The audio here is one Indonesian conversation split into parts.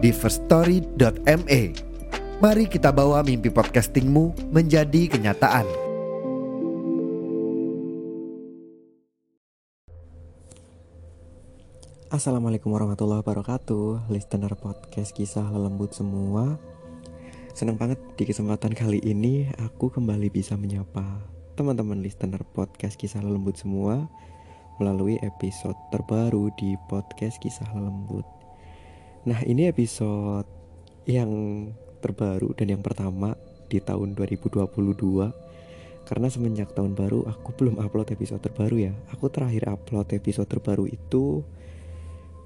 di firststory.me. Mari kita bawa mimpi podcastingmu menjadi kenyataan. Assalamualaikum warahmatullahi wabarakatuh Listener podcast kisah lelembut semua Senang banget di kesempatan kali ini Aku kembali bisa menyapa Teman-teman listener podcast kisah lelembut semua Melalui episode terbaru di podcast kisah lelembut Nah ini episode yang terbaru dan yang pertama di tahun 2022 karena semenjak tahun baru aku belum upload episode terbaru ya. Aku terakhir upload episode terbaru itu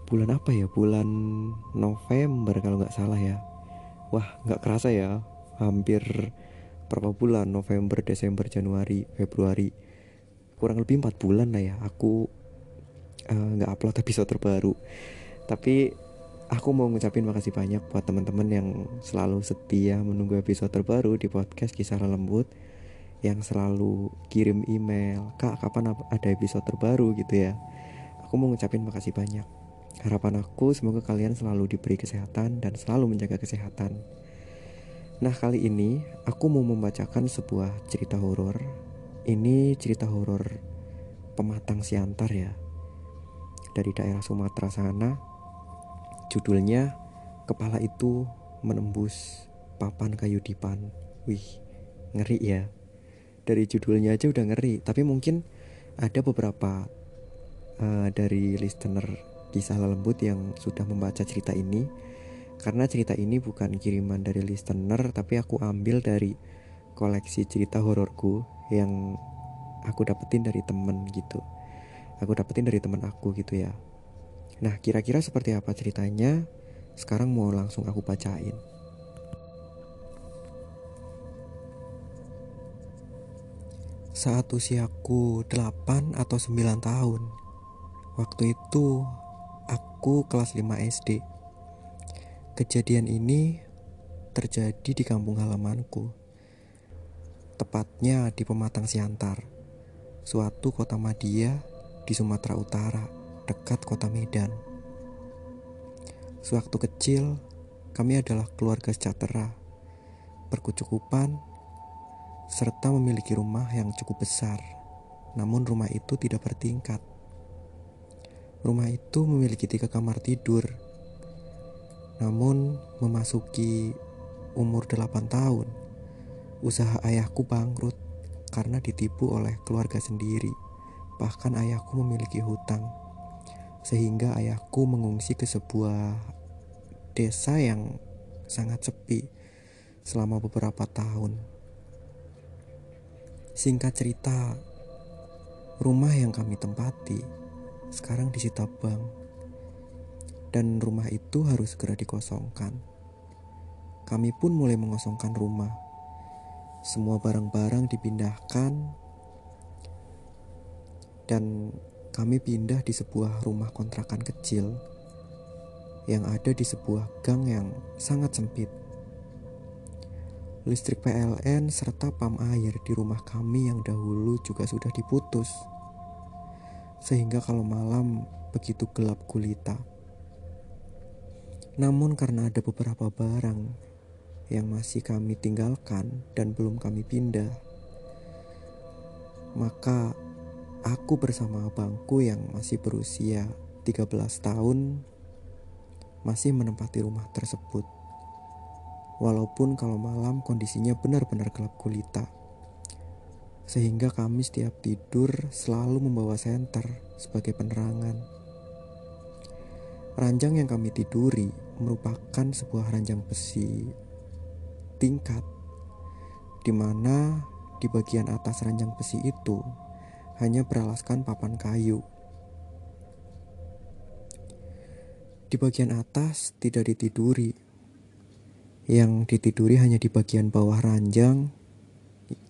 bulan apa ya? Bulan November kalau nggak salah ya. Wah nggak kerasa ya. Hampir berapa bulan? November Desember Januari Februari. Kurang lebih empat bulan lah ya aku eh, nggak uh, upload episode terbaru. Tapi aku mau ngucapin makasih banyak buat teman-teman yang selalu setia menunggu episode terbaru di podcast kisah lembut yang selalu kirim email kak kapan ada episode terbaru gitu ya aku mau ngucapin makasih banyak Harapan aku semoga kalian selalu diberi kesehatan dan selalu menjaga kesehatan. Nah, kali ini aku mau membacakan sebuah cerita horor. Ini cerita horor Pematang Siantar ya. Dari daerah Sumatera sana. Judulnya Kepala itu menembus papan kayu dipan. Wih, ngeri ya. Dari judulnya aja udah ngeri, tapi mungkin ada beberapa uh, dari listener kisah lembut yang sudah membaca cerita ini karena cerita ini bukan kiriman dari listener tapi aku ambil dari koleksi cerita hororku yang aku dapetin dari temen gitu aku dapetin dari temen aku gitu ya nah kira-kira seperti apa ceritanya sekarang mau langsung aku bacain saat usiaku 8 atau 9 tahun waktu itu Aku kelas 5 SD. Kejadian ini terjadi di kampung halamanku. Tepatnya di Pematang Siantar, suatu kota Madia di Sumatera Utara, dekat kota Medan. Sewaktu kecil, kami adalah keluarga sejahtera, berkecukupan, serta memiliki rumah yang cukup besar. Namun rumah itu tidak bertingkat Rumah itu memiliki tiga kamar tidur. Namun memasuki umur delapan tahun, usaha ayahku bangkrut karena ditipu oleh keluarga sendiri. Bahkan ayahku memiliki hutang. Sehingga ayahku mengungsi ke sebuah desa yang sangat sepi selama beberapa tahun. Singkat cerita, rumah yang kami tempati sekarang disita bank dan rumah itu harus segera dikosongkan. Kami pun mulai mengosongkan rumah. Semua barang-barang dipindahkan dan kami pindah di sebuah rumah kontrakan kecil yang ada di sebuah gang yang sangat sempit. Listrik PLN serta pam air di rumah kami yang dahulu juga sudah diputus sehingga kalau malam begitu gelap gulita. Namun karena ada beberapa barang yang masih kami tinggalkan dan belum kami pindah, maka aku bersama abangku yang masih berusia 13 tahun masih menempati rumah tersebut. Walaupun kalau malam kondisinya benar-benar gelap gulita sehingga kami setiap tidur selalu membawa senter sebagai penerangan. Ranjang yang kami tiduri merupakan sebuah ranjang besi tingkat, di mana di bagian atas ranjang besi itu hanya beralaskan papan kayu. Di bagian atas tidak ditiduri, yang ditiduri hanya di bagian bawah ranjang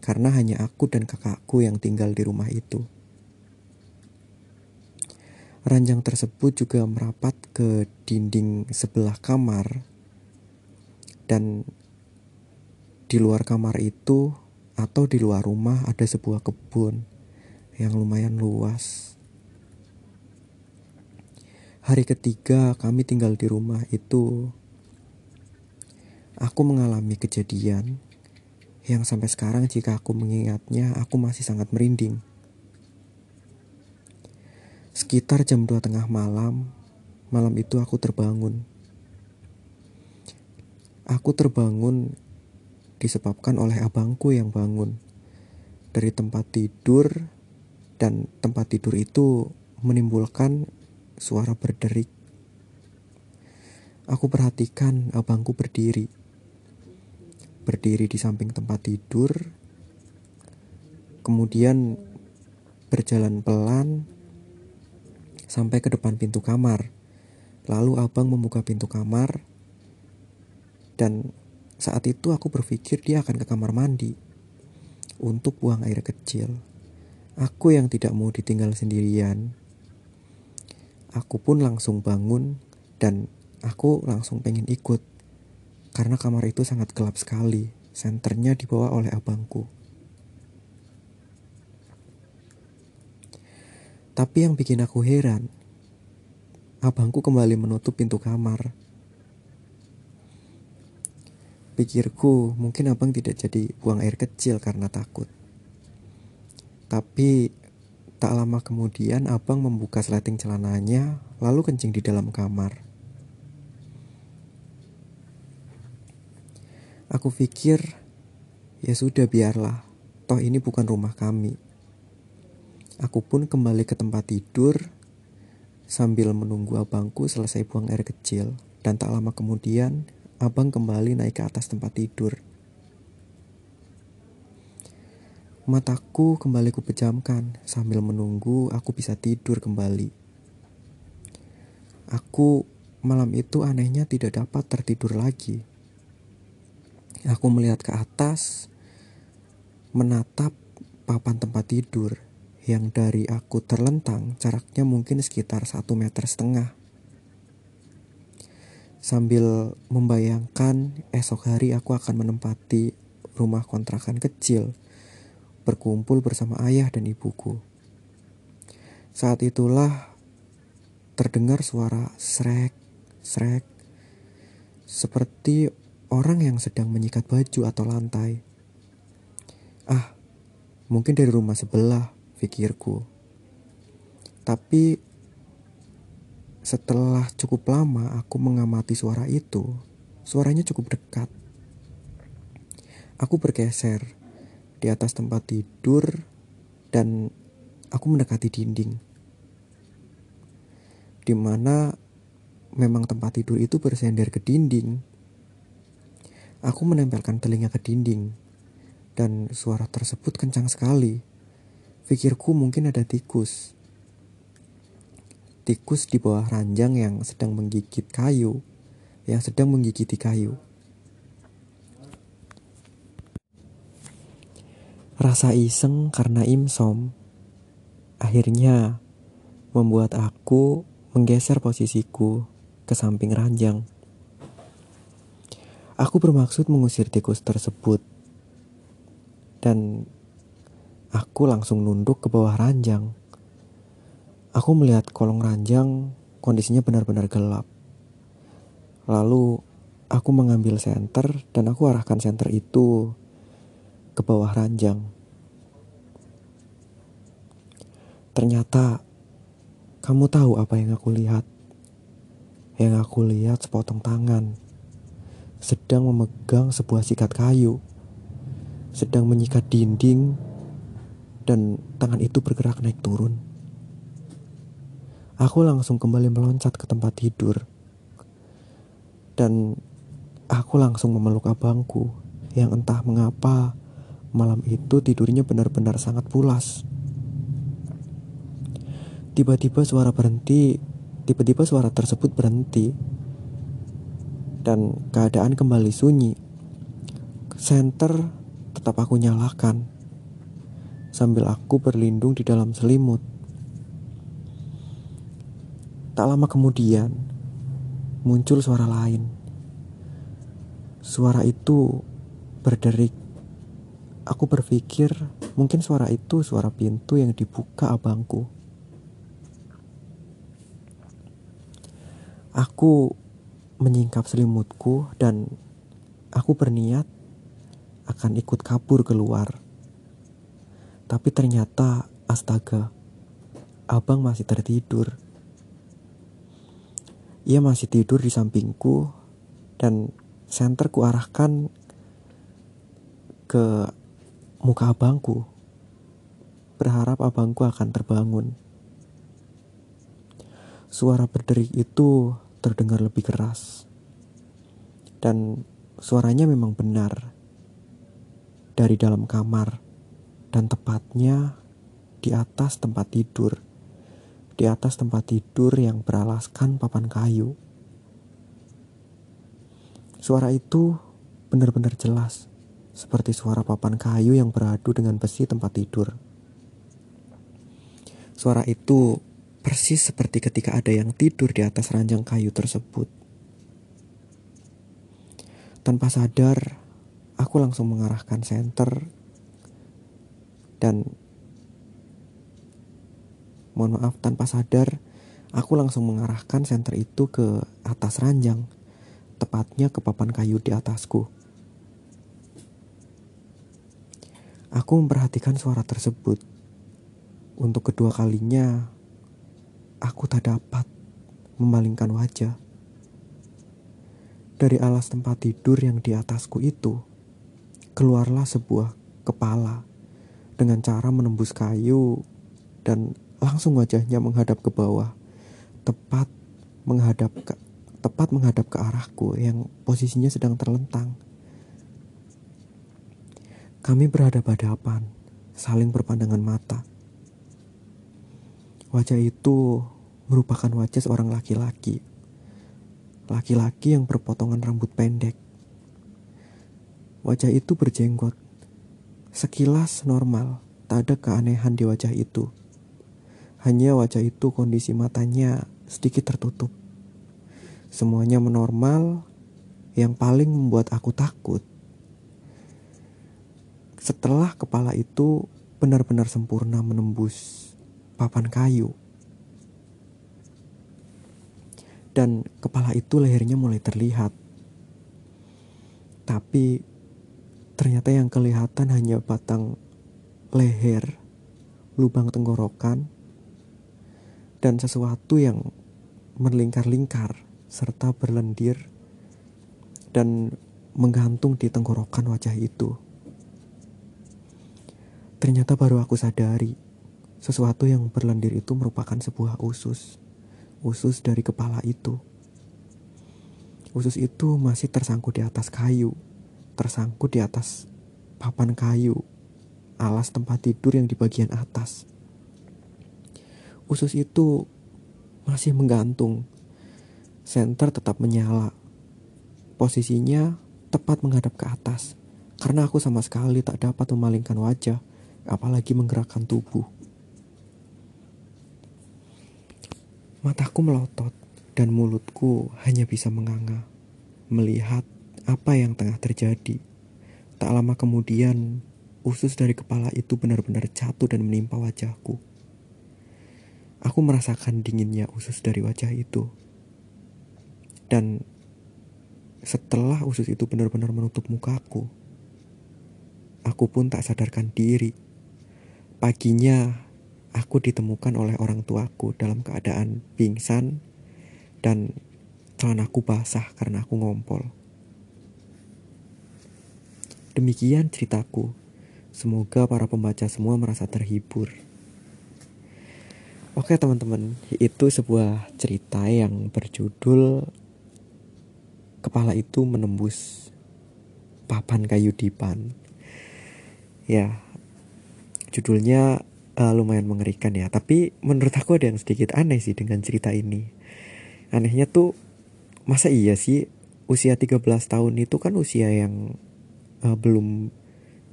karena hanya aku dan kakakku yang tinggal di rumah itu. Ranjang tersebut juga merapat ke dinding sebelah kamar dan di luar kamar itu atau di luar rumah ada sebuah kebun yang lumayan luas. Hari ketiga kami tinggal di rumah itu, aku mengalami kejadian yang sampai sekarang jika aku mengingatnya aku masih sangat merinding. Sekitar jam 2 tengah malam, malam itu aku terbangun. Aku terbangun disebabkan oleh abangku yang bangun dari tempat tidur dan tempat tidur itu menimbulkan suara berderik. Aku perhatikan abangku berdiri. Berdiri di samping tempat tidur. Kemudian berjalan pelan sampai ke depan pintu kamar. Lalu abang membuka pintu kamar dan saat itu aku berpikir dia akan ke kamar mandi untuk buang air kecil. Aku yang tidak mau ditinggal sendirian. Aku pun langsung bangun dan aku langsung pengen ikut. Karena kamar itu sangat gelap sekali. Senternya dibawa oleh abangku. Tapi yang bikin aku heran, abangku kembali menutup pintu kamar. Pikirku, mungkin abang tidak jadi buang air kecil karena takut. Tapi tak lama kemudian abang membuka sleting celananya lalu kencing di dalam kamar. Aku pikir, ya sudah biarlah, toh ini bukan rumah kami. Aku pun kembali ke tempat tidur sambil menunggu abangku selesai buang air kecil. Dan tak lama kemudian, abang kembali naik ke atas tempat tidur. Mataku kembali kupejamkan sambil menunggu aku bisa tidur kembali. Aku malam itu anehnya tidak dapat tertidur lagi. Aku melihat ke atas, menatap papan tempat tidur yang dari aku terlentang jaraknya mungkin sekitar satu meter setengah. Sambil membayangkan esok hari aku akan menempati rumah kontrakan kecil, berkumpul bersama ayah dan ibuku. Saat itulah terdengar suara srek, srek, seperti orang yang sedang menyikat baju atau lantai. Ah, mungkin dari rumah sebelah, pikirku. Tapi setelah cukup lama aku mengamati suara itu, suaranya cukup dekat. Aku bergeser di atas tempat tidur dan aku mendekati dinding. Di mana memang tempat tidur itu bersender ke dinding. Aku menempelkan telinga ke dinding dan suara tersebut kencang sekali. Pikirku mungkin ada tikus. Tikus di bawah ranjang yang sedang menggigit kayu, yang sedang menggigiti kayu. Rasa iseng karena imsom akhirnya membuat aku menggeser posisiku ke samping ranjang. Aku bermaksud mengusir tikus tersebut dan Aku langsung nunduk ke bawah ranjang. Aku melihat kolong ranjang kondisinya benar-benar gelap. Lalu aku mengambil senter dan aku arahkan senter itu ke bawah ranjang. Ternyata kamu tahu apa yang aku lihat? Yang aku lihat sepotong tangan sedang memegang sebuah sikat kayu, sedang menyikat dinding dan tangan itu bergerak naik turun. Aku langsung kembali meloncat ke tempat tidur. Dan aku langsung memeluk abangku yang entah mengapa malam itu tidurnya benar-benar sangat pulas. Tiba-tiba suara berhenti, tiba-tiba suara tersebut berhenti. dan keadaan kembali sunyi. Senter tetap aku nyalakan sambil aku berlindung di dalam selimut. Tak lama kemudian muncul suara lain. Suara itu berderik. Aku berpikir mungkin suara itu suara pintu yang dibuka abangku. Aku menyingkap selimutku dan aku berniat akan ikut kabur keluar. Tapi ternyata astaga, abang masih tertidur. Ia masih tidur di sampingku dan senter kuarahkan ke muka abangku. Berharap abangku akan terbangun. Suara berderik itu terdengar lebih keras. Dan suaranya memang benar. Dari dalam kamar dan tepatnya di atas tempat tidur. Di atas tempat tidur yang beralaskan papan kayu. Suara itu benar-benar jelas, seperti suara papan kayu yang beradu dengan besi tempat tidur. Suara itu persis seperti ketika ada yang tidur di atas ranjang kayu tersebut. Tanpa sadar, aku langsung mengarahkan senter dan mohon maaf tanpa sadar, aku langsung mengarahkan senter itu ke atas ranjang tepatnya ke papan kayu di atasku. Aku memperhatikan suara tersebut. Untuk kedua kalinya, aku tak dapat memalingkan wajah. Dari alas tempat tidur yang di atasku itu, keluarlah sebuah kepala dengan cara menembus kayu dan langsung wajahnya menghadap ke bawah, tepat menghadap ke tepat menghadap ke arahku yang posisinya sedang terlentang. Kami berhadapan-hadapan, saling berpandangan mata. Wajah itu merupakan wajah seorang laki-laki. Laki-laki yang berpotongan rambut pendek. Wajah itu berjenggot. Sekilas normal, tak ada keanehan di wajah itu. Hanya wajah itu kondisi matanya sedikit tertutup. Semuanya menormal. Yang paling membuat aku takut setelah kepala itu benar-benar sempurna menembus papan kayu. Dan kepala itu lehernya mulai terlihat. Tapi ternyata yang kelihatan hanya batang leher, lubang tenggorokan, dan sesuatu yang melingkar-lingkar serta berlendir dan menggantung di tenggorokan wajah itu. Ternyata baru aku sadari, sesuatu yang berlendir itu merupakan sebuah usus. Usus dari kepala itu. Usus itu masih tersangkut di atas kayu, tersangkut di atas papan kayu, alas tempat tidur yang di bagian atas. Usus itu masih menggantung Senter tetap menyala. Posisinya tepat menghadap ke atas. Karena aku sama sekali tak dapat memalingkan wajah, apalagi menggerakkan tubuh. Mataku melotot dan mulutku hanya bisa menganga, melihat apa yang tengah terjadi. Tak lama kemudian, usus dari kepala itu benar-benar jatuh dan menimpa wajahku. Aku merasakan dinginnya usus dari wajah itu. Dan setelah usus itu benar-benar menutup mukaku, aku pun tak sadarkan diri. Paginya, aku ditemukan oleh orang tuaku dalam keadaan pingsan dan celanaku basah karena aku ngompol. Demikian ceritaku. Semoga para pembaca semua merasa terhibur. Oke teman-teman, itu sebuah cerita yang berjudul kepala itu menembus papan kayu dipan. Ya, judulnya uh, lumayan mengerikan ya. Tapi menurut aku ada yang sedikit aneh sih dengan cerita ini. Anehnya tuh, masa iya sih usia 13 tahun itu kan usia yang uh, belum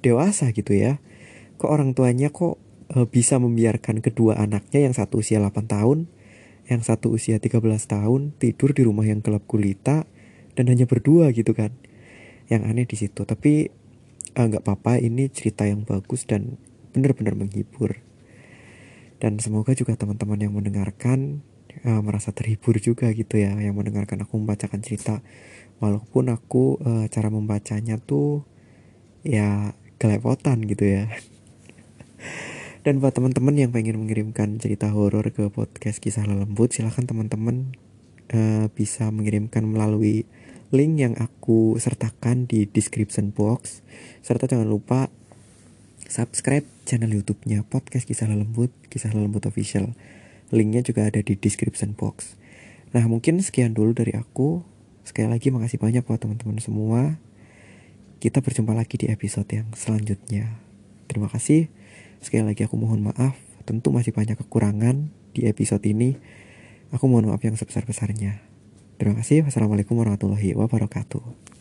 dewasa gitu ya. Kok orang tuanya kok uh, bisa membiarkan kedua anaknya yang satu usia 8 tahun, yang satu usia 13 tahun tidur di rumah yang gelap gulita dan hanya berdua gitu kan. Yang aneh di situ. Tapi nggak uh, apa-apa, ini cerita yang bagus dan benar-benar menghibur. Dan semoga juga teman-teman yang mendengarkan uh, merasa terhibur juga gitu ya yang mendengarkan aku membacakan cerita. Walaupun aku uh, cara membacanya tuh ya kelepotan gitu ya. Dan buat teman-teman yang pengen mengirimkan cerita horor ke podcast kisah lembut silahkan teman-teman uh, bisa mengirimkan melalui link yang aku sertakan di description box. Serta jangan lupa subscribe channel YouTube-nya podcast kisah lembut kisah lembut official Linknya juga ada di description box. Nah mungkin sekian dulu dari aku. Sekali lagi makasih banyak buat teman-teman semua. Kita berjumpa lagi di episode yang selanjutnya. Terima kasih. Sekali lagi aku mohon maaf. Tentu masih banyak kekurangan di episode ini. Aku mohon maaf yang sebesar-besarnya. Terima kasih. Wassalamualaikum warahmatullahi wabarakatuh.